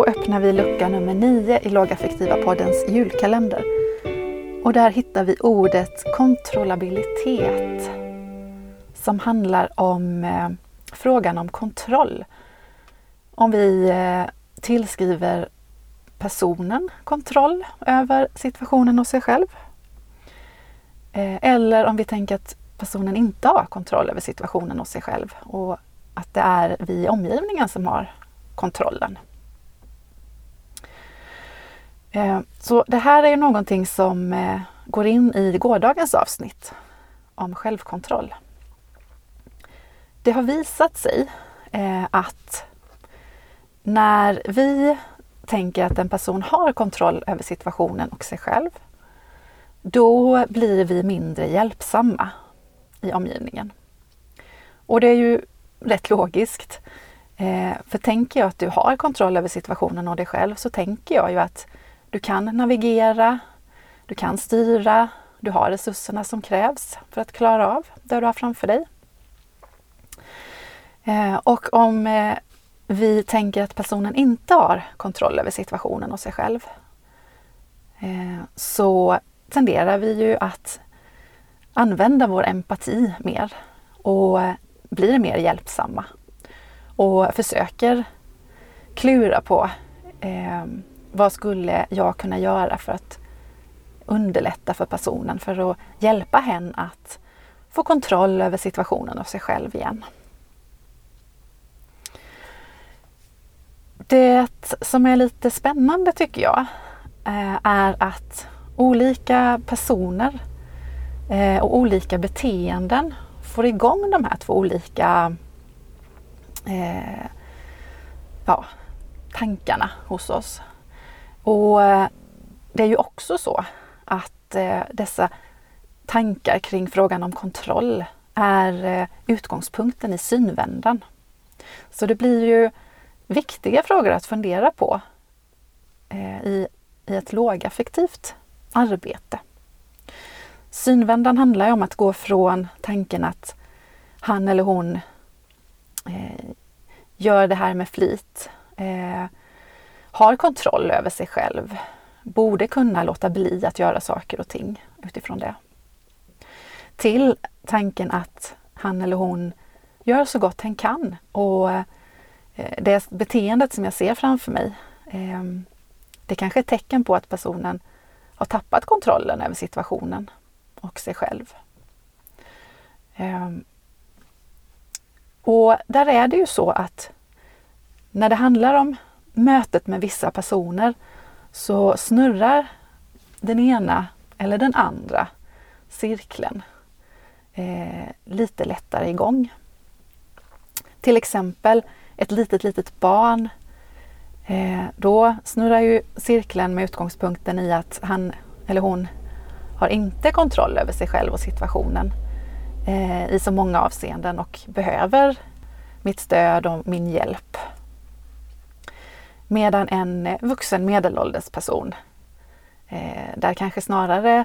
Då öppnar vi lucka nummer 9 i Lågaffektiva poddens julkalender. Och där hittar vi ordet kontrollabilitet som handlar om eh, frågan om kontroll. Om vi eh, tillskriver personen kontroll över situationen och sig själv. Eh, eller om vi tänker att personen inte har kontroll över situationen och sig själv och att det är vi i omgivningen som har kontrollen. Eh, så det här är någonting som eh, går in i gårdagens avsnitt om självkontroll. Det har visat sig eh, att när vi tänker att en person har kontroll över situationen och sig själv, då blir vi mindre hjälpsamma i omgivningen. Och det är ju rätt logiskt. För tänker jag att du har kontroll över situationen och dig själv så tänker jag ju att du kan navigera, du kan styra, du har resurserna som krävs för att klara av det du har framför dig. Eh, och om eh, vi tänker att personen inte har kontroll över situationen och sig själv eh, så tenderar vi ju att använda vår empati mer och blir mer hjälpsamma och försöker klura på vad skulle jag kunna göra för att underlätta för personen, för att hjälpa henne att få kontroll över situationen och sig själv igen. Det som är lite spännande tycker jag eh, är att olika personer eh, och olika beteenden får igång de här två olika eh, ja, tankarna hos oss. Och eh, det är ju också så att eh, dessa tankar kring frågan om kontroll är eh, utgångspunkten i synvändan. Så det blir ju viktiga frågor att fundera på i, i ett lågaffektivt arbete. Synvändan handlar ju om att gå från tanken att han eller hon gör det här med flit, har kontroll över sig själv borde kunna låta bli att göra saker och ting utifrån det. Till tanken att han eller hon gör så gott hen kan och eh, det beteendet som jag ser framför mig eh, det kanske är ett tecken på att personen har tappat kontrollen över situationen och sig själv. Ehm, och där är det ju så att när det handlar om mötet med vissa personer så snurrar den ena eller den andra cirkeln eh, lite lättare igång. Till exempel ett litet, litet barn. Eh, då snurrar ju cirkeln med utgångspunkten i att han eller hon har inte kontroll över sig själv och situationen eh, i så många avseenden och behöver mitt stöd och min hjälp Medan en eh, vuxen medelålders person, eh, där kanske snarare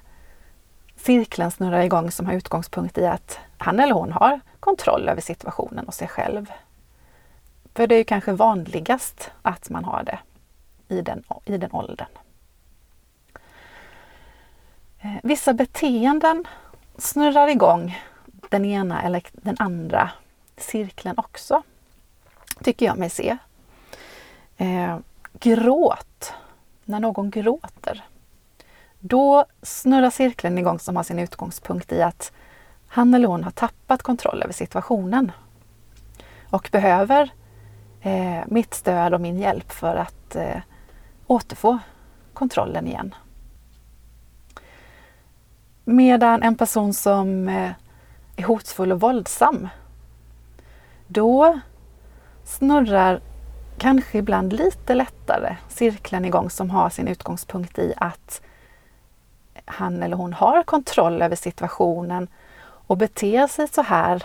cirkeln snurrar igång som har utgångspunkt i att han eller hon har kontroll över situationen och sig själv. För det är ju kanske vanligast att man har det i den, i den åldern. Eh, vissa beteenden snurrar igång den ena eller den andra cirkeln också, tycker jag mig se. Eh, gråt, när någon gråter, då snurrar cirkeln igång som har sin utgångspunkt i att han eller hon har tappat kontroll över situationen. Och behöver eh, mitt stöd och min hjälp för att eh, återfå kontrollen igen. Medan en person som eh, är hotfull och våldsam, då snurrar kanske ibland lite lättare cirkeln igång som har sin utgångspunkt i att han eller hon har kontroll över situationen och beter sig så här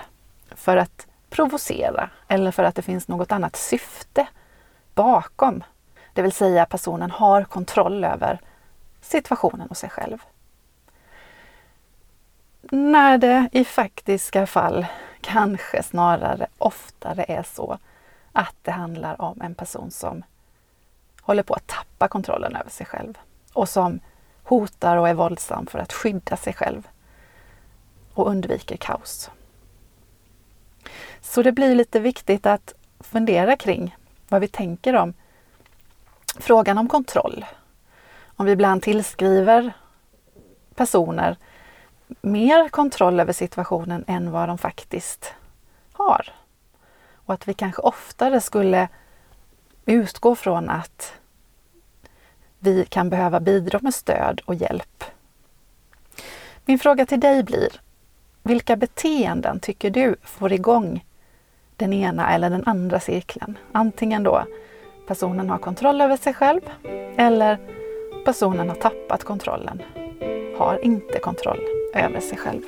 för att provocera eller för att det finns något annat syfte bakom. Det vill säga personen har kontroll över situationen och sig själv. När det i faktiska fall kanske snarare oftare är så att det handlar om en person som håller på att tappa kontrollen över sig själv och som hotar och är våldsam för att skydda sig själv och undviker kaos. Så det blir lite viktigt att fundera kring vad vi tänker om frågan om kontroll. Om vi ibland tillskriver personer mer kontroll över situationen än vad de faktiskt har. Och att vi kanske oftare skulle utgå från att vi kan behöva bidra med stöd och hjälp. Min fråga till dig blir, vilka beteenden tycker du får igång den ena eller den andra cirkeln? Antingen då personen har kontroll över sig själv eller personen har tappat kontrollen, har inte kontroll över sig själv.